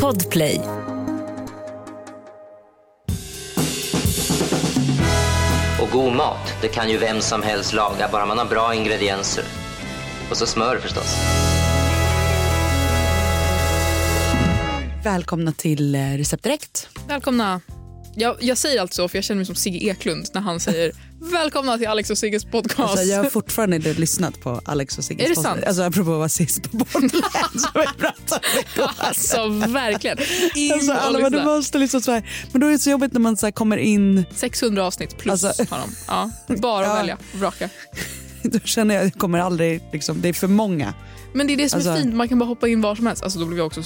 Podplay. Och god mat, det kan ju vem som helst laga, bara man har bra ingredienser. Och så smör förstås. Välkomna till eh, Recept Direkt. Välkomna. Jag, jag säger alltså så för jag känner mig som Sigge Eklund när han säger välkomna till Alex och Sigges podcast. Alltså, jag har fortfarande inte lyssnat på Alex och Sigges Är det podcast. sant? Alltså apropå att vara sist på bollen Alltså verkligen. In Alltså, alla bara, du måste liksom så här. Men då är det så jobbigt när man så kommer in. 600 avsnitt plus Alltså- har de. Ja, bara Ja. att välja och vraka. Då känner jag att jag kommer aldrig, liksom, det är för många. Men det är det som är Alltså- fint, man kan bara hoppa in var som helst. Alltså då blir jag också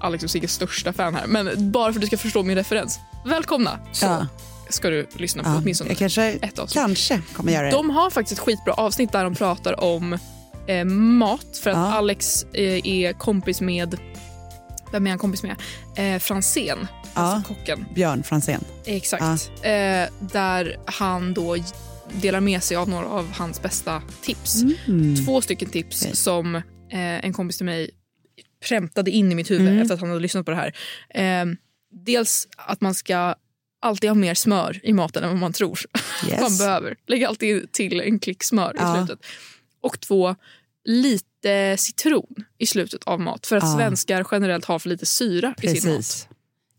Alex och Sigges största fan här. Men bara för att du ska förstå min referens. Välkomna så Ja. ska du lyssna på Ja, åtminstone kanske, ett avsnitt. kanske kommer göra det. De har faktiskt ett skitbra avsnitt där de pratar om eh, mat. För att Ja. Alex eh, är kompis med... Vem är han kompis med? Eh, Franzén, alltså kocken. Björn Franzén. Exakt. Eh, där han då delar med sig av några av hans bästa tips. Mm. Två stycken tips Okej. som eh, en kompis till mig prämtade in i mitt huvud Mm. efter att han hade lyssnat på det här. Eh, dels att man ska alltid ha mer smör i maten än vad man tror Yes. man behöver. Lägg alltid till en klick smör Ja. i slutet. Och två, lite citron i slutet av mat. För att Ja. svenskar generellt har för lite syra i sin mat. Precis.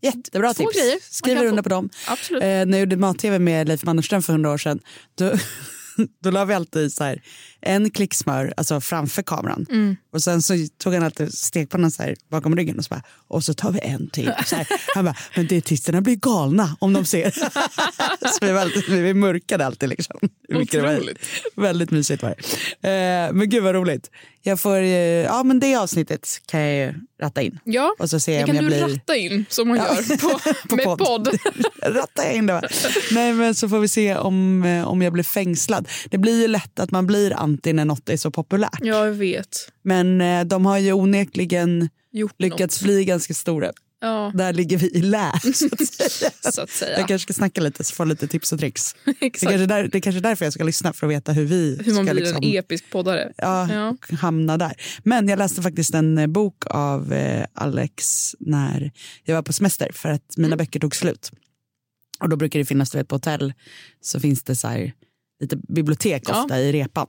Jättebra Två tips. grejer Skriver under på dem. Absolut. Eh, när jag gjorde mat-tv med Leif Mannerström för hundra år sedan då, då la vi alltid i så här, en klick smör alltså framför kameran. Mm. Och sen så tog han alltid stekpannan så här bakom ryggen och så, bara, och så tar vi en till. Så här. Han bara, men dietisterna blir galna om de ser. så vi, var alltid, vi mörkade alltid liksom. Vilket var. Väldigt mysigt var det. Eh, men gud vad roligt. Jag får, eh, ja men det avsnittet kan jag ju ratta in. Ja, Och så ser det jag kan jag du blir... ratta in som man Ja. gör på, med podd. Rattar jag in det. va? Nej, men så får vi se om, eh, om jag blir fängslad. Det blir ju lätt att man blir anti när något är så populärt. Ja, jag vet. Men eh, de har ju onekligen Gjort lyckats bli ganska stora. något. Ja, Där ligger vi i lä. Så att säga. så att säga. Jag kanske ska snacka lite så får lite tips och tricks. Det är, Exakt. kanske där, det är kanske därför jag ska lyssna för att veta hur vi Hur man ska blir liksom, en episk poddare. ja, Ja. hamna där. Men jag läste faktiskt en eh, bok av eh, Alex när jag var på semester för att mina Mm. böcker tog slut. Och då brukar det finnas, du vet, på hotell så finns det så här, lite bibliotek Ja. ofta i repan.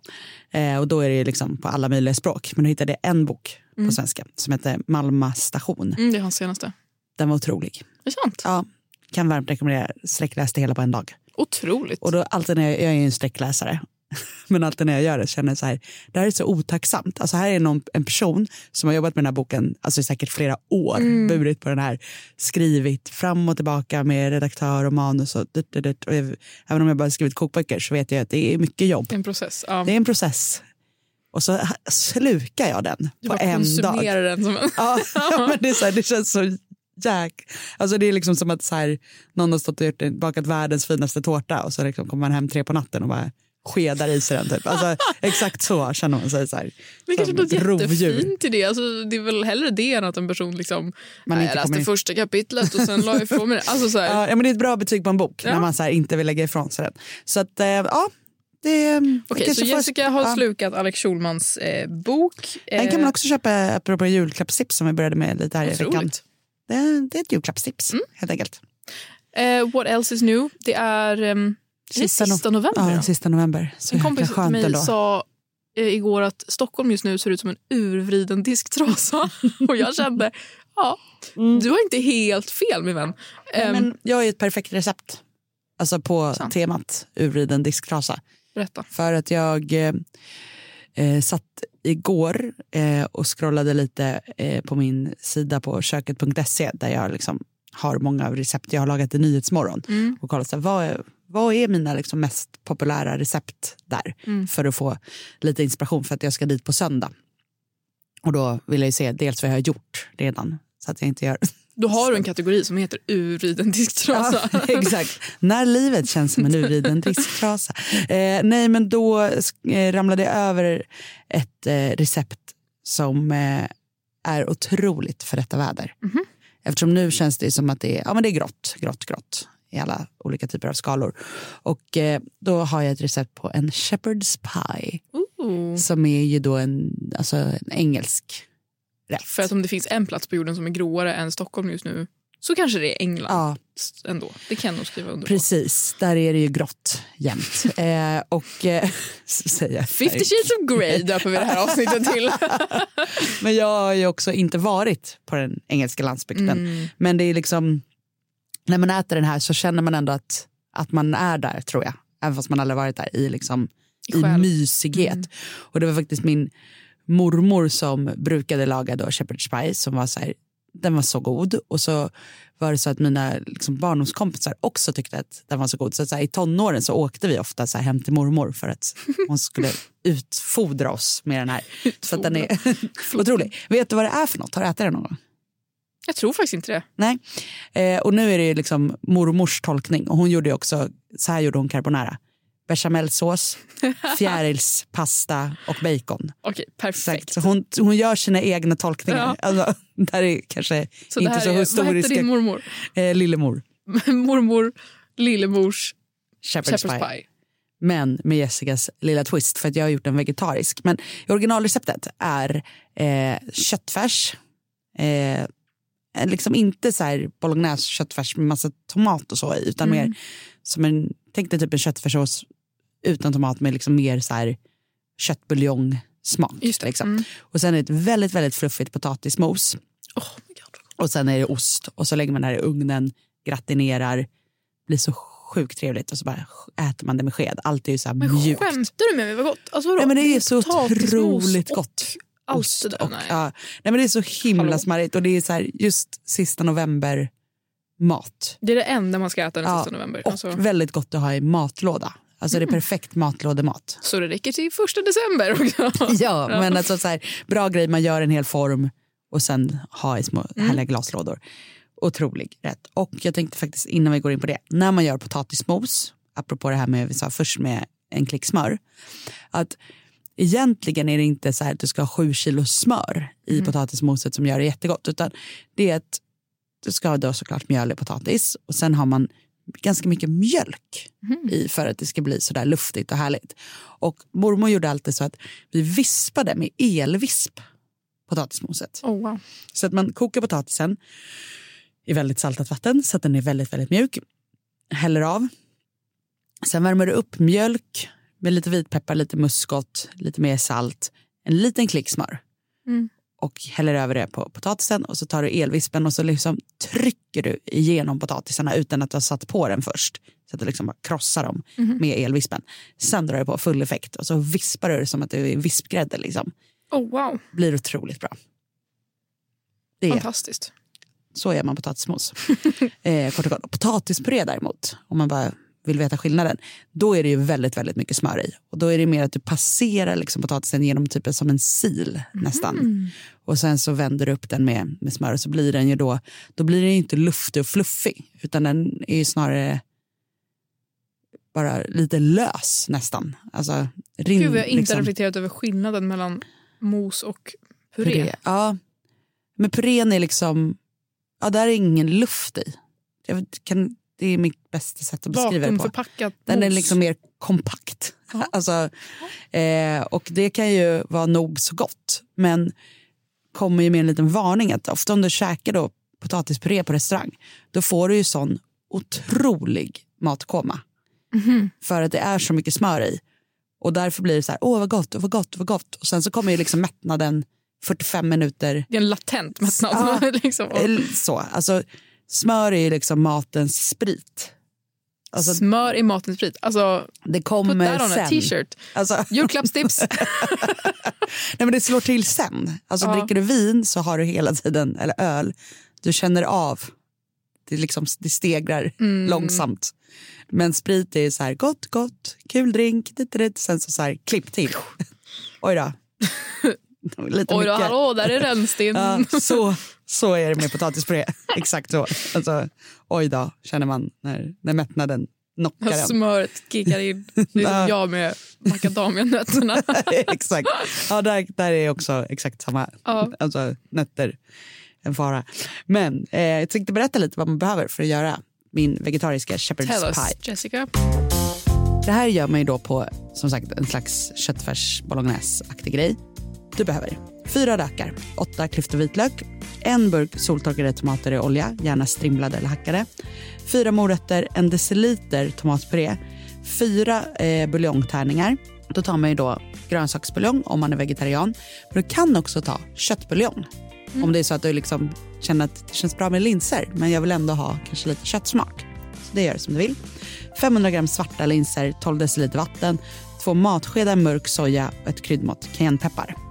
Eh, och då är det liksom på alla möjliga språk. Men då hittade jag en bok på svenska som heter Malma station. Mm, det är hans senaste. Den var otrolig. Det är sant. Ja, kan varmt rekommendera. Sträckläste hela på en dag. Otroligt. Och då alltid när jag, jag är ju en sträckläsare. Men alltid när jag gör det känner så här, det här är så otacksamt. Alltså här är någon, en person som har jobbat med den här boken alltså i säkert flera år, Mm. burit på den här, skrivit fram och tillbaka med redaktör och manus. Och, dit, dit, dit. och jag, även om jag bara skrivit kokböcker så vet jag att det är mycket jobb. en process. Ja. Det är en process. Och så slukar jag den Du på en dag. konsumerar den som en... Ja, men det, är så här, det känns så jäk... Alltså det är liksom som att så här, någon har stått och gjort, bakat världens finaste tårta och så liksom kommer man hem tre på natten och bara skedar i sig den. Typ. Alltså, exakt så känner man sig. Så här, Det kanske ett rovdjur. jättefint i det. Alltså, det är väl hellre det än att en person liksom... Man "Nej, inte jag kommer läste in." första kapitlet och sen la ifrån mig. Alltså, så här, Ja, men det är ett bra betyg på en bok Ja. när man så här, inte vill lägga ifrån sig den. Så att, eh, ja, det Okej, kanske så Jessica har ja. slukat Alex Schulmans eh, bok. Den kan man Eh, också köpa apropå julklappstips som vi började med lite här i veckan. Otroligt. Det, det är ett julklappstips helt enkelt. Eh, what else is new? Det är um, sista, no- sista november. Ja, sista november. Så En kompis till mig ändå. sa eh, igår att Stockholm just nu ser ut som en urvriden disktrasa. och jag kände, ja, du har inte helt fel min vän. Nej, Ehm, men jag har ju ett perfekt recept. Alltså på Sant. temat urvriden disktrasa. berätta. För att jag eh, eh, satt igår eh, och scrollade lite eh, på min sida på köket.se där jag liksom har många av recept jag har lagat i Nyhetsmorgon. Mm. Och kollat så här, vad, är, vad är mina liksom mest populära recept där Mm. för att få lite inspiration för att jag ska dit på söndag. Och då vill jag ju se dels vad jag har gjort redan så att jag inte gör Då har du en kategori som heter urvriden disktrasa. Ja, exakt. När livet känns som en urvriden disktrasa. Eh, nej, men då eh, ramlade jag över ett eh, recept som eh, är otroligt för detta väder. Eftersom nu känns det som att det är, ja, men det är grått, grått, grått i alla olika typer av skalor. Och eh, då har jag ett recept på en shepherd's pie Ooh. som är ju då en, alltså en engelsk rätt. För att om det finns en plats på jorden som är gråare än Stockholm just nu så kanske det är England Ja, ändå. Det kan jag nog skriva under precis. Där är det ju grått jämt. eh, och eh, säger jag. 50 shades of Grey döper vi det här avsnittet till. Men jag har ju också inte varit på den engelska landsbygden. Mm. Men det är liksom, när man äter den här så känner man ändå att, att man är där tror jag. Även fast man aldrig varit där i, liksom, I mysighet. Och det var faktiskt min mormor som brukade laga då shepherd's pie som var så här, den var så god. Och så var det så att mina liksom, barndomskompisar också tyckte att den var så god. Så, att, så här, i tonåren så åkte vi ofta så här, hem till mormor för att hon skulle utfodra oss med den här. Så den är otrolig. Vet du vad det är för något? Har du ätit den någon gång? Jag tror faktiskt inte det. Nej. Eh, och nu är det liksom mormors tolkning. Och hon gjorde också, så här gjorde hon carbonara. Bechamelsås, fjärilspasta och bacon. Okej, perfekt. Så hon, hon gör sina egna tolkningar. Ja. Alltså, där är kanske Så det inte här så är, vad hette historiska. din mormor? Eh, lillemor, Mormor, lillemors shepherd's, shepherd's pie. pie. Men med Jessicas lilla twist för att jag har gjort den vegetarisk. Men originalreceptet är eh, köttfärs. Eh, liksom inte så här bolognese köttfärs med massa tomat och så i, utan Mm. mer som en, tänk dig typ en köttfärssås utan tomat med liksom mer så här köttbuljongsmak. Just det. Liksom. Mm. Och sen ett väldigt, väldigt fluffigt potatismos. Oh. Och sen är det ost och så lägger man det här i ugnen, gratinerar, blir så sjukt trevligt och så bara äter man det med sked. Allt är ju så här Men mjukt. skämtar du med mig? Vad gott? Alltså? Nej, men det är så potatismos otroligt gott. Allt Ost det där. och, nej. ja, nej, men det är så himla Hallå. smarrigt och det är så här, just sista november mat. Det är det enda man ska äta den Ja, sista november. Och Alltså, väldigt gott att ha i matlåda. Alltså Mm. det är perfekt matlådemat. så det räcker till första december också. Ja, men alltså så här, bra grej, man gör en hel form och sen ha i små Mm. härliga glaslådor. Otrolig rätt. Och jag tänkte faktiskt innan vi går in på det, när man gör potatismos, apropå det här med vi sa först med en klick smör, att egentligen är det inte så här att du ska ha sju kilo smör i Mm. potatismoset som gör det jättegott, utan det är att du ska ha då såklart mjöl i potatis och sen har man ganska mycket mjölk i för att det ska bli så där luftigt och härligt. Och mormor gjorde alltid så att vi vispade med elvisp potatismoset. Oh, wow. Så att man kokar potatisen i väldigt saltat vatten så att den är väldigt, väldigt mjuk. Häller av. Sen värmer du upp mjölk med lite vitpeppar, lite muskot, lite mer salt, en liten klick smör. Mm. Och häller över det på potatisen och så tar du elvispen och så liksom trycker du igenom potatisarna utan att du har satt på den först. Så att du liksom bara krossar dem med elvispen. Sen drar du på full effekt och så vispar du det som att det är vispgrädde. Liksom. Oh, wow. Blir otroligt bra. Det är Fantastiskt. så gör man potatismos. eh, kort och gott. Och Potatispuré däremot, om man bara vill veta skillnaden, då är det ju väldigt, väldigt mycket smör i. Och då är det mer att du passerar liksom potatisen genom typ som en sil nästan. Och sen så vänder du upp den med, med smör och så blir den ju då, då blir den ju inte luftig och fluffig, utan den är ju snarare bara lite lös nästan. Alltså, rin, Gud, vi har inte liksom. reflekterat över skillnaden mellan mos och puré. Puré. Ja. Men purén är liksom, ja där är ingen luft i. Jag kan, det är mitt bästa sätt att beskriva det på. Vakuumförpackat Den är liksom mer kompakt. Alltså, eh, och det kan ju vara nog så gott. Men kommer ju med en liten varning att ofta om du käkar då potatispuré på restaurang då får du ju sån otrolig matkoma. Mhm. För att det är så mycket smör i. Och därför blir det så här, åh vad gott, vad gott, vad gott. Och sen så kommer ju liksom mättnaden 45 minuter Det är en latent mättnad. Ja. liksom. eller så. Alltså, smör är liksom matens sprit. Alltså, Smör i matens sprit. Alltså, det put kommer that on a sen. t-shirt. Alltså, Julklappstips. nej, men det slår till sen. Alltså, Ja. Dricker du vin så har du hela tiden, eller öl, du känner av. Det, liksom, det stegrar Mm. långsamt. Men sprit är så här, gott, gott, kul drink, dit, dit. sen så, så här, klipp till. Oj då. Lite Oj då, mycket. hallå, där är rännsten. Ja, så, så är det med potatispuré. Exakt så. Alltså, oj då, känner man när, när mättnaden knockar en. Smöret kickar in. Det är jag med macadamianötterna. exakt. Ja, där, där är också exakt samma. Ja. Alltså nötter, en fara. Men eh, jag tänkte berätta lite vad man behöver för att göra min vegetariska shepherd's us, pie. Jessica. Det här gör man ju då på som sagt en slags köttfärs bolognese-aktig grej. Du behöver Fyra lökar, åtta klyftor vitlök, en burk soltorkade tomater i olja, gärna strimlade eller hackade, fyra morötter, en deciliter tomatpuré, fyra eh, buljongtärningar. Då tar man ju då grönsaksbuljong om man är vegetarian. Men du kan också ta köttbuljong. Om det är så att du liksom känner att det känns bra med linser men jag vill ändå ha kanske lite köttsmak. Så det gör du som du vill. 500 gram svarta linser, 12 deciliter vatten, två matskedar mörk soja och ett kryddmått cayennepeppar.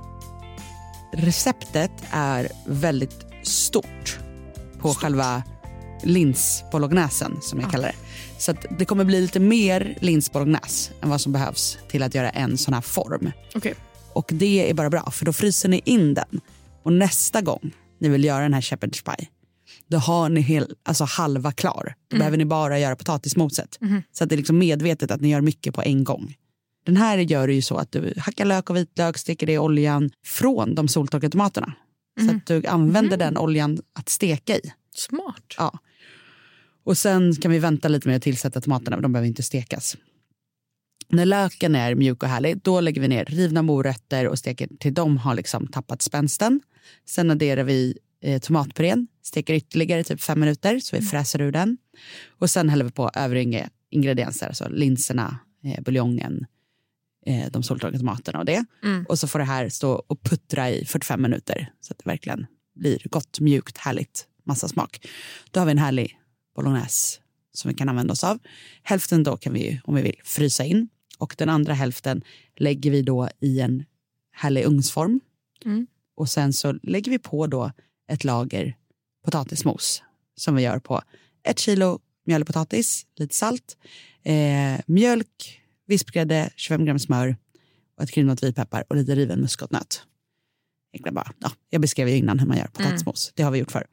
Receptet är väldigt stort på själva linsbolognesen som jag kallar det. Så det kommer bli lite mer linsbolognese än vad som behövs till att göra en sån här form. Okej. Och det är bara bra för då fryser ni in den. Och nästa gång ni vill göra den här shepherd's pie då har ni hel, alltså halva klar. Då behöver ni bara göra potatismoset. Så att det är liksom medvetet att ni gör mycket på en gång. Den här gör du ju så att du hackar lök och vitlök, steker det i oljan från de soltorkade tomaterna. Så att du använder den oljan att steka i. Smart. Ja. Och sen kan vi vänta lite med att tillsätta tomaterna, de behöver inte stekas. När löken är mjuk och härlig, då lägger vi ner rivna morötter och steker till de har liksom tappat spänsten. Sen adderar vi eh, tomatpurén, steker ytterligare typ fem minuter så vi fräser ur den. Och sen häller vi på övriga ingredienser, alltså linserna, eh, buljongen, eh, de soltorkade tomaterna och det. Och så får det här stå och puttra i 45 minuter så att det verkligen blir gott, mjukt, härligt, massa smak. Då har vi en härlig bolognese som vi kan använda oss av. Hälften då kan vi, om vi vill, frysa in och den andra hälften lägger vi då i en härlig ugnsform. Mm. Och sen så lägger vi på då ett lager potatismos som vi gör på ett kilo mjölpotatis, lite salt, eh, mjölk, vispgrädde, 25 gram smör och ett kryddmått vitpeppar och lite riven muskotnöt. Egentligen bara, ja, jag beskrev ju innan hur man gör potatismos. Det har vi gjort förr.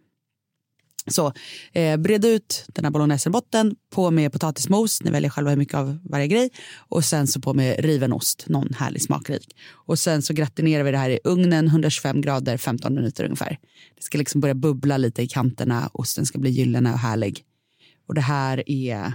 Så eh, bred ut den här bolognesen i botten, på med potatismos, ni väljer själva hur mycket av varje grej och sen så på med riven ost, någon härlig smakrik. Och sen så gratinerar vi det här i ugnen, 125 grader, 15 minuter ungefär. Det ska liksom börja bubbla lite i kanterna, osten ska bli gyllene och härlig. Och det här är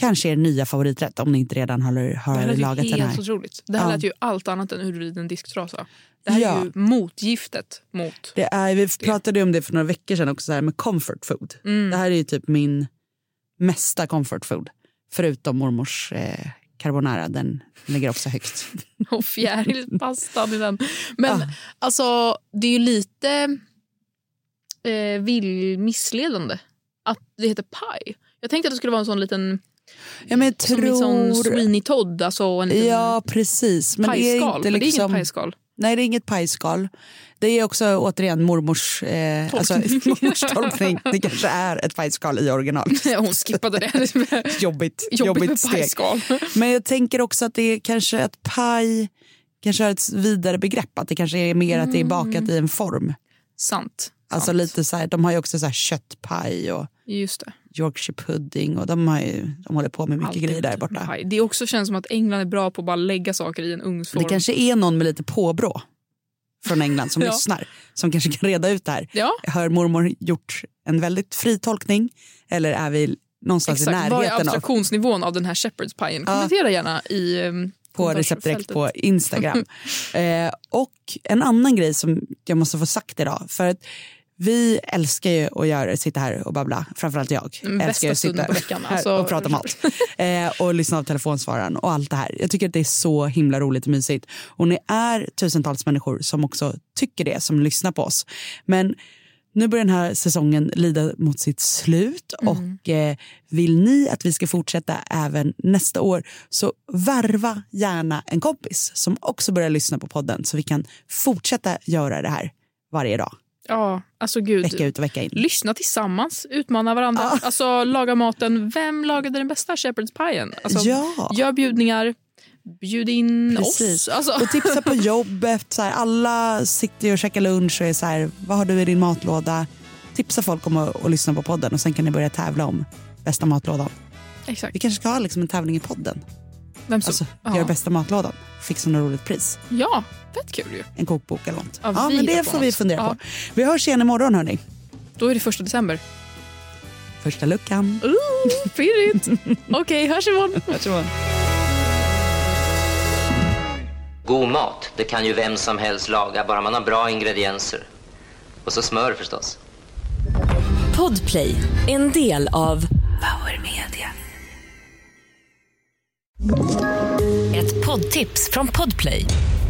kanske er nya favoriträtt om ni inte redan har, Det har här lät ju lagat den helt här. otroligt. Det här Ja. lät ju allt annat än urvriden disktrasa. Det här Ja. är ju motgiftet mot... Det är, vi pratade ju om det för några veckor sedan också, så här med comfort food. Mm. Det här är ju typ min mesta comfort food. Förutom mormors eh, carbonara, den ligger också högt. och fjärilspastan i den. Men alltså, det är ju lite eh, vill missledande att det heter pie. Jag tänkte att det skulle vara en sån liten Ja, men jag som en sån tror... Sweeney Todd, alltså en liten Ja, precis. Men det är pajskal. inte Men det är liksom... inget pajskal. Nej, det är inget pajskal. Det är också återigen mormors, eh, alltså, Tolkning. mormors tolkning. Det kanske är ett pajskal i original. Hon skippade det. Jobbigt, Jobbigt jobbigt steg. pajskal. Men jag tänker också att det är kanske att paj kanske har ett vidare begrepp. Att det kanske är mer att det är bakat i en form. Sant. Alltså sant. lite så här, de har ju också så här köttpaj och Just det. Yorkshire pudding och de, har ju, de håller på med mycket Alltid grejer där borta. Det också känns som att England är bra på att bara lägga saker i en ugnsform. Det kanske är någon med lite påbrå från England som Ja. lyssnar som kanske kan reda ut det här. Ja, Har mormor gjort en väldigt fri tolkning eller är vi någonstans i exakt. Vad är närheten av abstraktionsnivån av den här shepherd's pien? Kommentera gärna i um, på Recept Direkt på Instagram. eh, och en annan grej som jag måste få sagt idag. För att vi älskar ju att göra, sitta här och babbla, framförallt jag. Älskar ju bästa att sitta på veckan, här alltså. och prata mat. Eh, och lyssna av telefonsvararen och allt det här. Jag tycker att det är så himla roligt och mysigt. Och ni är tusentals människor som också tycker det, som lyssnar på oss. Men nu börjar den här säsongen lida mot sitt slut och eh, vill ni att vi ska fortsätta även nästa år så värva gärna en kompis som också börjar lyssna på podden så vi kan fortsätta göra det här varje dag, Ja, alltså gud. vecka ut och vecka in. Lyssna tillsammans, utmana varandra. Ja. Alltså laga maten. Vem lagade den bästa shepherd's pien? Alltså, Ja. Gör bjudningar. Bjud in Precis. oss. Alltså. Och tipsa på jobbet. Så här, alla sitter och käkar lunch och är så här, vad har du i din matlåda? Tipsa folk om att, lyssna på podden och sen kan ni börja tävla om bästa matlådan. Exakt. Vi kanske ska ha liksom en tävling i podden. Vem som, Alltså, ja. gör bästa matlådan. Fixa något roligt pris. ja, fett kul ju. En kokbok eller något. Ja, Ja, men det får vi fundera Ja. på. Vi hörs igen imorgon hörni. Då är det första december. Första luckan. Ooh, pirrigt. Okej, hörs imorgon. Hörs imorgon. God mat, det kan ju vem som helst laga, bara man har bra ingredienser. Och så smör förstås. Podplay, en del av Power Media. Ett poddtips från Podplay.